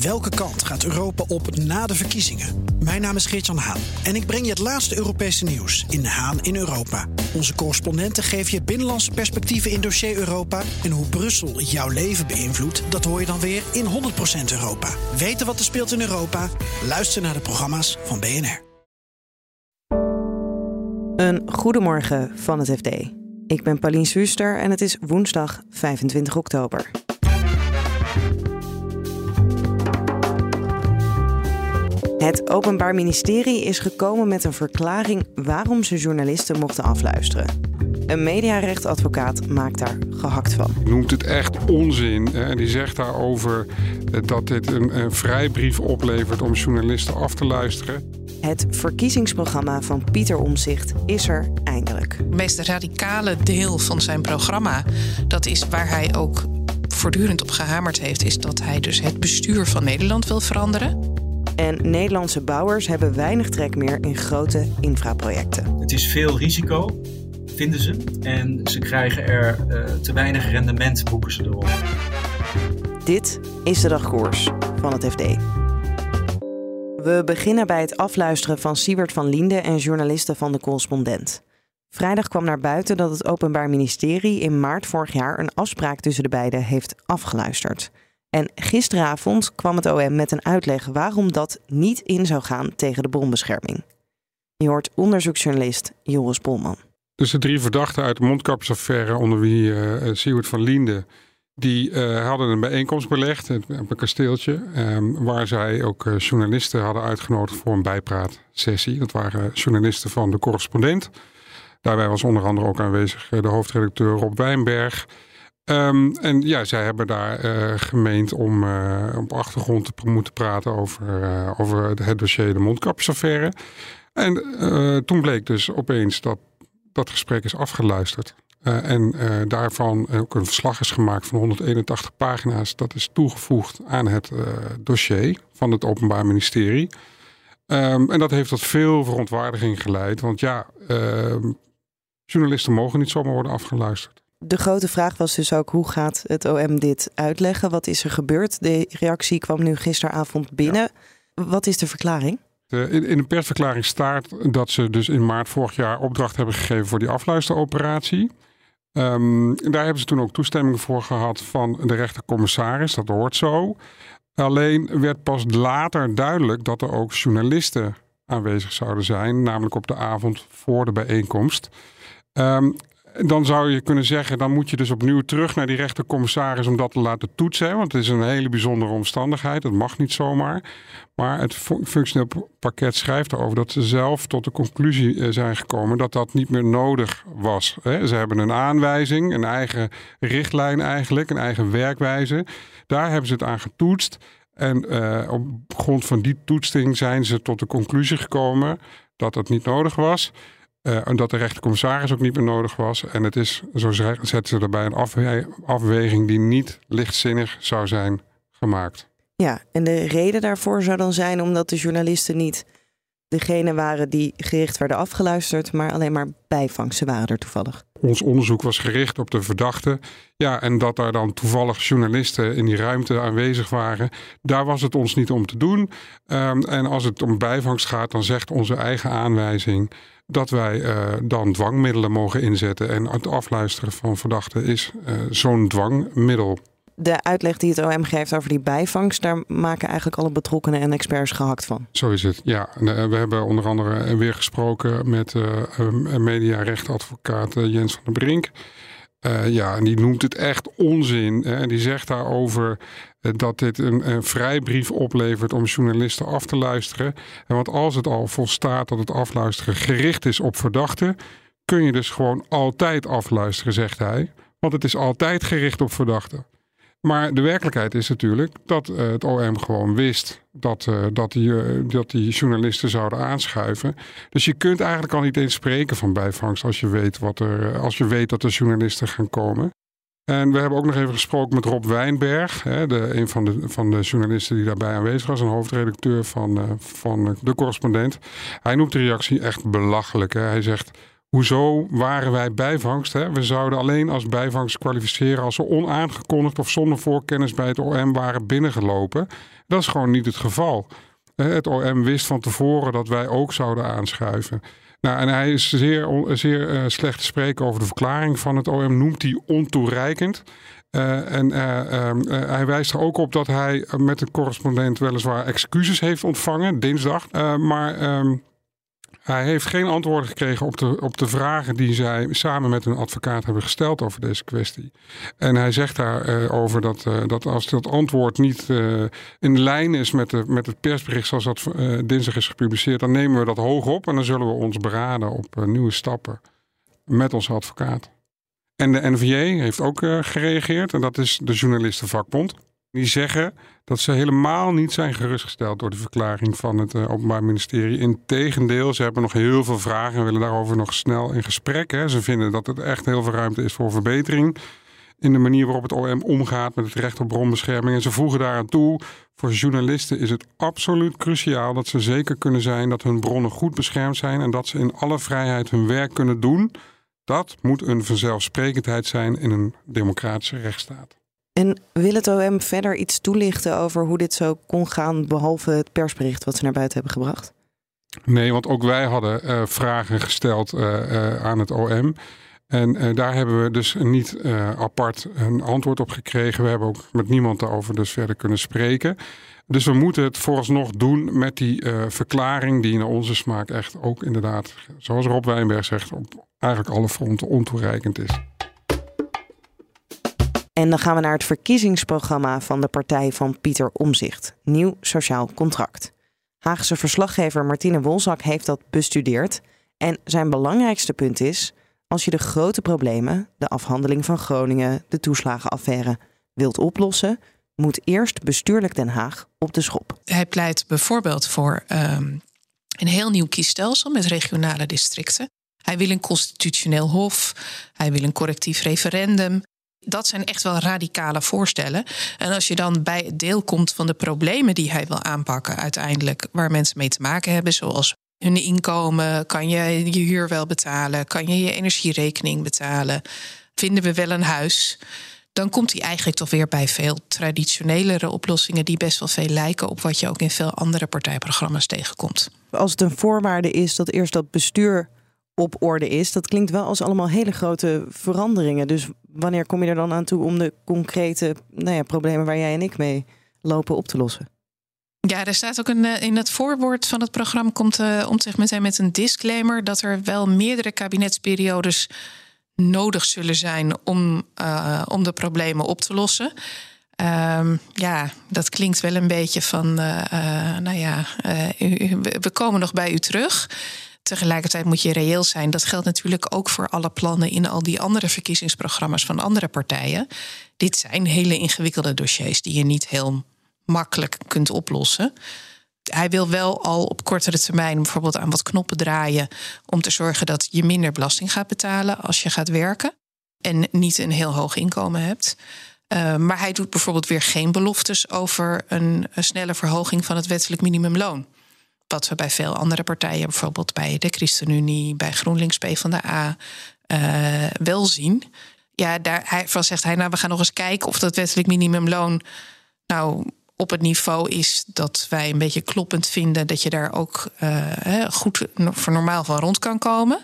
Welke kant gaat Europa op na de verkiezingen? Mijn naam is Geert-Jan Haan en ik breng je het laatste Europese nieuws in Haan in Europa. Onze correspondenten geven je binnenlandse perspectieven in dossier Europa. En hoe Brussel jouw leven beïnvloedt, dat hoor je dan weer in 100% Europa. Weten wat er speelt in Europa? Luister naar de programma's van BNR. Een goedemorgen van het FD. Ik ben Paulien Suster en het is woensdag 25 oktober. Het Openbaar Ministerie is gekomen met een verklaring waarom ze journalisten mochten afluisteren. Een mediarechtadvocaat maakt daar gehakt van. Noemt het echt onzin en die zegt daarover dat dit een, een vrijbrief oplevert om journalisten af te luisteren. Het verkiezingsprogramma van Pieter Omzicht is er eindelijk. Het meest radicale deel van zijn programma, dat is waar hij ook voortdurend op gehamerd heeft, is dat hij dus het bestuur van Nederland wil veranderen. En Nederlandse bouwers hebben weinig trek meer in grote infraprojecten. Het is veel risico, vinden ze. En ze krijgen er uh, te weinig rendement, boeken ze erop. Dit is de dagkoers van het FD. We beginnen bij het afluisteren van Siebert van Liende en journalisten van de correspondent. Vrijdag kwam naar buiten dat het Openbaar Ministerie in maart vorig jaar een afspraak tussen de beiden heeft afgeluisterd. En gisteravond kwam het OM met een uitleg waarom dat niet in zou gaan tegen de bronbescherming. Je hoort onderzoeksjournalist Joris Polman. Dus de drie verdachten uit de mondkapjesaffaire, onder wie uh, van Liende, die uh, hadden een bijeenkomst belegd op een kasteeltje, um, waar zij ook uh, journalisten hadden uitgenodigd voor een bijpraatsessie. Dat waren journalisten van de correspondent. Daarbij was onder andere ook aanwezig de hoofdredacteur Rob Wijnberg. Um, en ja, zij hebben daar uh, gemeend om uh, op achtergrond te moeten praten over, uh, over het dossier de mondkapjesaffaire. En toen bleek dus opeens dat dat gesprek is afgeluisterd. en daarvan ook een verslag is gemaakt van 181 pagina's. Dat is toegevoegd aan het dossier van het Openbaar Ministerie. Um, en dat heeft tot veel verontwaardiging geleid. Want ja, ehm, journalisten mogen niet zomaar worden afgeluisterd de grote vraag was dus ook hoe gaat het OM dit uitleggen? Wat is er gebeurd? De reactie kwam nu gisteravond binnen. Wat is de verklaring? In, een persverklaring staat dat ze dus in maart vorig jaar opdracht hebben gegeven voor die afluisteroperatie. Um, daar hebben ze toen ook toestemming voor gehad van de rechtercommissaris. Dat hoort zo. Alleen werd pas later duidelijk dat er ook journalisten aanwezig zouden zijn, namelijk op de avond voor de bijeenkomst. Um, dan zou je kunnen zeggen, dan moet je dus opnieuw terug naar die rechtercommissaris om dat te laten toetsen. Want het is een hele bijzondere omstandigheid. Dat mag niet zomaar. Maar het functioneel pakket schrijft erover dat ze zelf tot de conclusie eh, zijn gekomen dat dat niet meer nodig was. Ze hebben een aanwijzing, een eigen richtlijn eigenlijk, een eigen werkwijze. Daar hebben ze het aan getoetst. En uh, op grond van die toetsing zijn ze tot de conclusie gekomen dat dat niet nodig was. Uh, en dat de rechtercommissaris ook niet meer nodig was. En het is, zo zetten ze erbij, een afweging die niet lichtzinnig zou zijn gemaakt. Ja, en de reden daarvoor zou dan zijn omdat de journalisten niet degene waren die gericht werden afgeluisterd, maar alleen maar bijvangsten waren er toevallig. Ons onderzoek was gericht op de verdachte. Ja, en dat daar dan toevallig journalisten in die ruimte aanwezig waren, daar was het ons niet om te doen. Um, en als het om bijvangst gaat, dan zegt onze eigen aanwijzing dat wij uh, dan dwangmiddelen mogen inzetten. En het afluisteren van verdachten is uh, zo'n dwangmiddel. De uitleg die het OM geeft over die bijvangst, daar maken eigenlijk alle betrokkenen en experts gehakt van. Zo is het, ja. Eh, we hebben onder andere weer gesproken met uh, mediarechtadvocaat Jens van der Brink. Ja, en die noemt het echt onzin. En die zegt daarover dat dit een, een, vrijbrief oplevert om journalisten af te luisteren. En want als het al volstaat dat het afluisteren gericht is op verdachten, kun je dus gewoon altijd afluisteren, zegt hij. Want het is altijd gericht op verdachten. Maar de werkelijkheid is natuurlijk dat uh, het OM gewoon wist dat, uh, dat, die, uh, dat die journalisten zouden aanschuiven. Dus je kunt eigenlijk al niet eens spreken van bijvangst als je weet, wat er, als je weet dat er journalisten gaan komen. En we hebben ook nog even gesproken met Rob Wijnberg, hè, de, een van de, van de journalisten die daarbij aanwezig was, een hoofdredacteur van, van de correspondent. Hij noemt de reactie echt belachelijk. Hè. Hij zegt Hoezo waren wij bijvangst? Hè? We zouden alleen als bijvangst kwalificeren als we onaangekondigd of zonder voorkennis bij het OM waren binnengelopen. Dat is gewoon niet het geval. Het OM wist van tevoren dat wij ook zouden aanschuiven. Nou, en hij is zeer, zeer uh, slecht te spreken over de verklaring van het OM, noemt hij ontoereikend. Uh, en uh, hij wijst er ook op dat hij met de correspondent weliswaar excuses heeft ontvangen, dinsdag. maar ehm, hij heeft geen antwoorden gekregen op de, op de vragen die zij samen met hun advocaat hebben gesteld over deze kwestie. En hij zegt daarover uh, dat, uh, dat als dat antwoord niet uh, in lijn is met, de, met het persbericht zoals dat dinsdag is gepubliceerd, dan nemen we dat hoog op en dan zullen we ons beraden op nieuwe stappen met onze advocaat. En de NVJ heeft ook gereageerd en dat is de journalistenvakbond. Die zeggen dat ze helemaal niet zijn gerustgesteld door de verklaring van het uh, Openbaar Ministerie. Integendeel, ze hebben nog heel veel vragen en willen daarover nog snel in gesprek. Hè. Ze vinden dat er echt heel veel ruimte is voor verbetering in de manier waarop het OM omgaat met het recht op bronbescherming. En ze voegen daaraan toe, voor journalisten is het absoluut cruciaal dat ze zeker kunnen zijn dat hun bronnen goed beschermd zijn en dat ze in alle vrijheid hun werk kunnen doen. Dat moet een vanzelfsprekendheid zijn in een democratische rechtsstaat. En wil het OM verder iets toelichten over hoe dit zo kon gaan, behalve het persbericht wat ze naar buiten hebben gebracht? Nee, want ook wij hadden uh, vragen gesteld uh, uh, aan het OM. En daar hebben we dus niet apart een antwoord op gekregen. We hebben ook met niemand daarover dus verder kunnen spreken. Dus we moeten het vooralsnog doen met die verklaring die naar onze smaak echt ook inderdaad, zoals Rob Wijnberg zegt, op eigenlijk alle fronten ontoereikend is. En dan gaan we naar het verkiezingsprogramma van de partij van Pieter Omzicht. Nieuw Sociaal Contract. Haagse verslaggever Martine Wolzak heeft dat bestudeerd. En zijn belangrijkste punt is: als je de grote problemen, de afhandeling van Groningen, de toeslagenaffaire, wilt oplossen, moet eerst bestuurlijk Den Haag op de schop. Hij pleit bijvoorbeeld voor um, een heel nieuw kiesstelsel met regionale districten. Hij wil een constitutioneel hof. Hij wil een correctief referendum dat zijn echt wel radicale voorstellen. En als je dan bij het deel komt van de problemen die hij wil aanpakken, uiteindelijk waar mensen mee te maken hebben, zoals hun inkomen, kan je je huur wel betalen, kan je je energierekening betalen, vinden we wel een huis. Dan komt hij eigenlijk toch weer bij veel traditionelere oplossingen die best wel veel lijken op wat je ook in veel andere partijprogramma's tegenkomt. Als het een voorwaarde is dat eerst dat bestuur op orde is. Dat klinkt wel als allemaal hele grote veranderingen. Dus wanneer kom je er dan aan toe om de concrete nou ja, problemen waar jij en ik mee lopen op te lossen? Ja, er staat ook een, eh, in het voorwoord van het programma komt uh, om zich meteen met een disclaimer dat er wel meerdere kabinetsperiodes nodig zullen zijn om, uh, om de problemen op te lossen. Um, ja, dat klinkt wel een beetje van, nou ja, we komen nog bij u terug. Tegelijkertijd moet je reëel zijn. Dat geldt natuurlijk ook voor alle plannen in al die andere verkiezingsprogramma's van andere partijen. Dit zijn hele ingewikkelde dossiers die je niet heel makkelijk kunt oplossen. Hij wil wel al op kortere termijn bijvoorbeeld aan wat knoppen draaien om te zorgen dat je minder belasting gaat betalen als je gaat werken en niet een heel hoog inkomen hebt. Uh, maar hij doet bijvoorbeeld weer geen beloftes over een snelle verhoging van het wettelijk minimumloon. Wat we bij veel andere partijen, bijvoorbeeld bij de ChristenUnie, bij GroenLinks PvdA, uh, wel zien. Ja, daar hij, van zegt hij, nou, we gaan nog eens kijken of dat wettelijk minimumloon nou op het niveau is dat wij een beetje kloppend vinden, dat je daar ook uh, goed voor normaal van rond kan komen.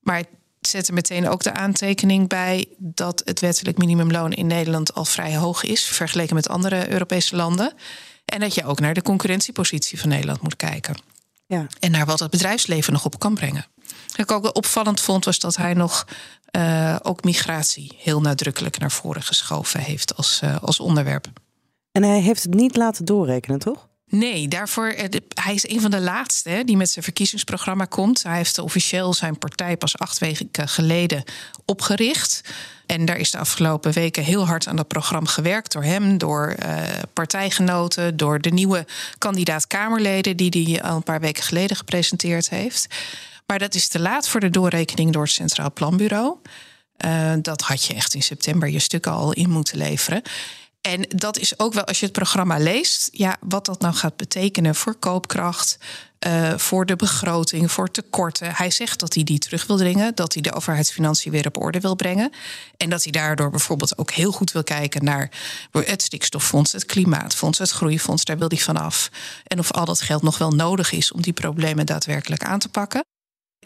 Maar zet er meteen ook de aantekening bij dat het wettelijk minimumloon in Nederland al vrij hoog is, vergeleken met andere Europese landen. En dat je ook naar de concurrentiepositie van Nederland moet kijken. Ja. En naar wat het bedrijfsleven nog op kan brengen. Wat ik ook opvallend vond, was dat hij nog uh, ook migratie heel nadrukkelijk naar voren geschoven heeft als, uh, als onderwerp. En hij heeft het niet laten doorrekenen, toch? Nee, daarvoor, eh, hij is een van de laatste die met zijn verkiezingsprogramma komt. Hij heeft officieel zijn partij pas acht weken geleden opgericht. En daar is de afgelopen weken heel hard aan dat programma gewerkt door hem, door uh, partijgenoten, door de nieuwe kandidaat-Kamerleden die hij al een paar weken geleden gepresenteerd heeft. Maar dat is te laat voor de doorrekening door het Centraal Planbureau. Uh, dat had je echt in september je stukken al in moeten leveren. En dat is ook wel, als je het programma leest, ja, wat dat nou gaat betekenen voor koopkracht, uh, voor de begroting, voor tekorten. Hij zegt dat hij die terug wil dringen, dat hij de overheidsfinanciën weer op orde wil brengen. En dat hij daardoor bijvoorbeeld ook heel goed wil kijken naar het stikstoffonds, het klimaatfonds, het groeifonds. Daar wil hij vanaf. En of al dat geld nog wel nodig is om die problemen daadwerkelijk aan te pakken.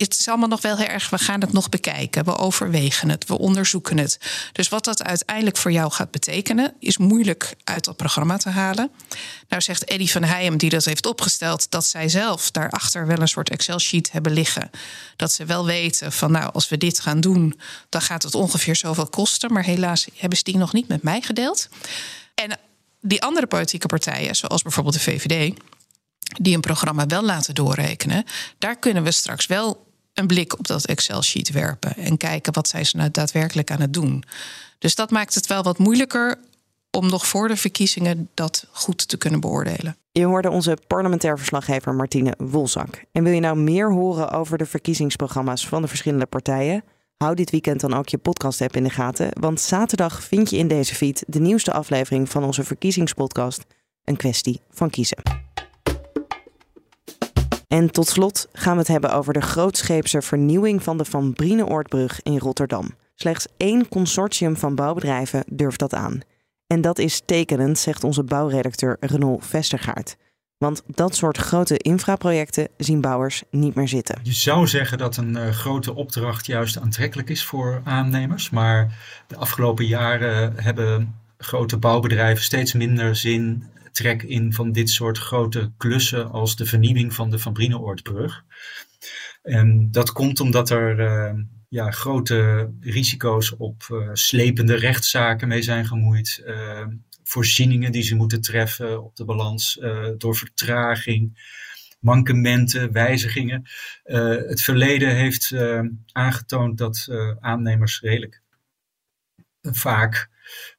Het is allemaal nog wel heel erg, we gaan het nog bekijken. We overwegen het, we onderzoeken het. Dus wat dat uiteindelijk voor jou gaat betekenen, is moeilijk uit dat programma te halen. Nou zegt Eddie van Heijem, die dat heeft opgesteld, dat zij zelf daarachter wel een soort Excel-sheet hebben liggen. Dat ze wel weten van, nou, als we dit gaan doen, dan gaat het ongeveer zoveel kosten. Maar helaas hebben ze die nog niet met mij gedeeld. En die andere politieke partijen, zoals bijvoorbeeld de VVD, die een programma wel laten doorrekenen, daar kunnen we straks wel een blik op dat Excel-sheet werpen en kijken wat zijn ze nou daadwerkelijk aan het doen. Dus dat maakt het wel wat moeilijker om nog voor de verkiezingen dat goed te kunnen beoordelen. Je hoorde onze parlementair verslaggever Martine Wolzak. En wil je nou meer horen over de verkiezingsprogramma's van de verschillende partijen? Hou dit weekend dan ook je podcast-app in de gaten, want zaterdag vind je in deze feed de nieuwste aflevering van onze verkiezingspodcast Een kwestie van kiezen. En tot slot gaan we het hebben over de grootscheepse vernieuwing van de Van Brineoordbrug in Rotterdam. Slechts één consortium van bouwbedrijven durft dat aan. En dat is tekenend, zegt onze bouwredacteur Renol Vestergaard. Want dat soort grote infraprojecten zien bouwers niet meer zitten. Je zou zeggen dat een uh, grote opdracht juist aantrekkelijk is voor aannemers. Maar de afgelopen jaren hebben grote bouwbedrijven steeds minder zin trek in van dit soort grote klussen als de vernieuwing van de Van. En dat komt omdat er uh, ja, grote risico's op uh, slepende rechtszaken mee zijn gemoeid. Uh, voorzieningen die ze moeten treffen op de balans door vertraging, mankementen, wijzigingen. het verleden heeft aangetoond dat aannemers redelijk vaak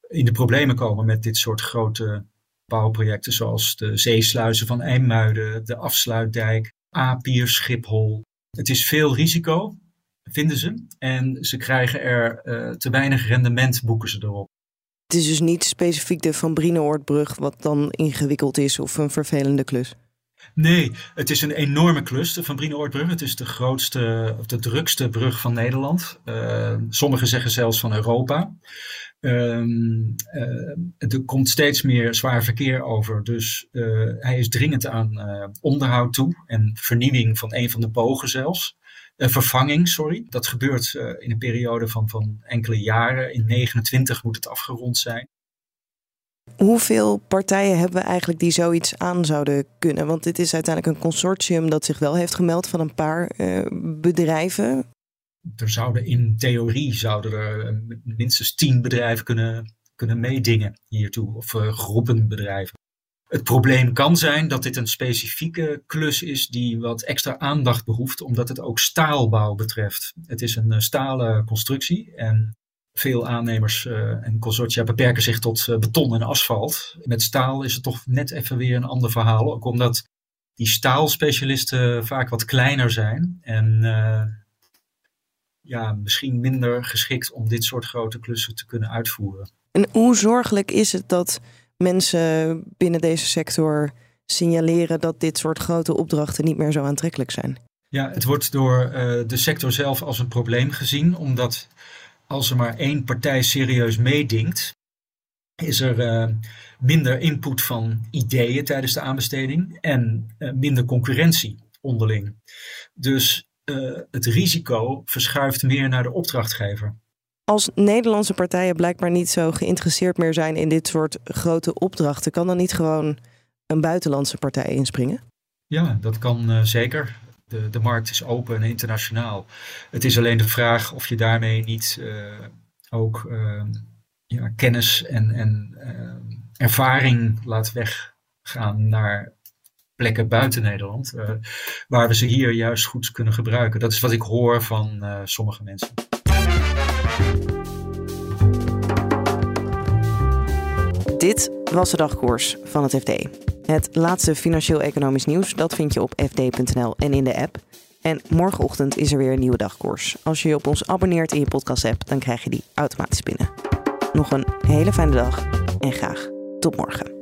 in de problemen komen met dit soort grote bouwprojecten zoals de zeesluizen van IJmuiden, de afsluitdijk, Apier, Schiphol. Het is veel risico, vinden ze. En ze krijgen er uh, te weinig rendement, boeken ze erop. Het is dus niet specifiek de Van Brineoordbrug wat dan ingewikkeld is of een vervelende klus? Nee, het is een enorme klus, de Van Brineoordbrug. Het is de grootste, of de drukste brug van Nederland. Uh, sommigen zeggen zelfs van Europa. Um, uh, er komt steeds meer zwaar verkeer over. Dus uh, hij is dringend aan uh, onderhoud toe en vernieuwing van een van de bogen zelfs. vervanging, sorry. Dat gebeurt in een periode van, van enkele jaren. In 29 moet het afgerond zijn. Hoeveel partijen hebben we eigenlijk die zoiets aan zouden kunnen? Want dit is uiteindelijk een consortium dat zich wel heeft gemeld van een paar bedrijven er zouden in theorie zouden er eh, minstens tien bedrijven kunnen, kunnen meedingen hiertoe, of uh, groepen bedrijven. Het probleem kan zijn dat dit een specifieke klus is die wat extra aandacht behoeft, omdat het ook staalbouw betreft. Het is een stalen constructie en veel aannemers uh, en consortia beperken zich tot beton en asfalt. Met staal is het toch net even weer een ander verhaal, ook omdat die staalspecialisten vaak wat kleiner zijn en ja, misschien minder geschikt om dit soort grote klussen te kunnen uitvoeren. En hoe zorgelijk is het dat mensen binnen deze sector signaleren dat dit soort grote opdrachten niet meer zo aantrekkelijk zijn? Ja, het wordt door uh, de sector zelf als een probleem gezien, omdat als er maar één partij serieus meedingt, is er uh, minder input van ideeën tijdens de aanbesteding en uh, minder concurrentie onderling. Dus uh, het risico verschuift meer naar de opdrachtgever. Als Nederlandse partijen blijkbaar niet zo geïnteresseerd meer zijn in dit soort grote opdrachten, kan dan niet gewoon een buitenlandse partij inspringen? Ja, dat kan zeker. De, de markt is open en internationaal. Het is alleen de vraag of je daarmee niet uh, ook ja, kennis en, en ervaring laat weggaan naar plekken buiten Nederland, uh, waar we ze hier juist goed kunnen gebruiken. Dat is wat ik hoor van uh, sommige mensen. Dit was de dagkoers van het FD. Het laatste financieel-economisch nieuws dat vind je op fd.nl en in de app. En morgenochtend is er weer een nieuwe dagkoers. Als je je op ons abonneert in je podcast-app, dan krijg je die automatisch binnen. Nog een hele fijne dag En graag tot morgen.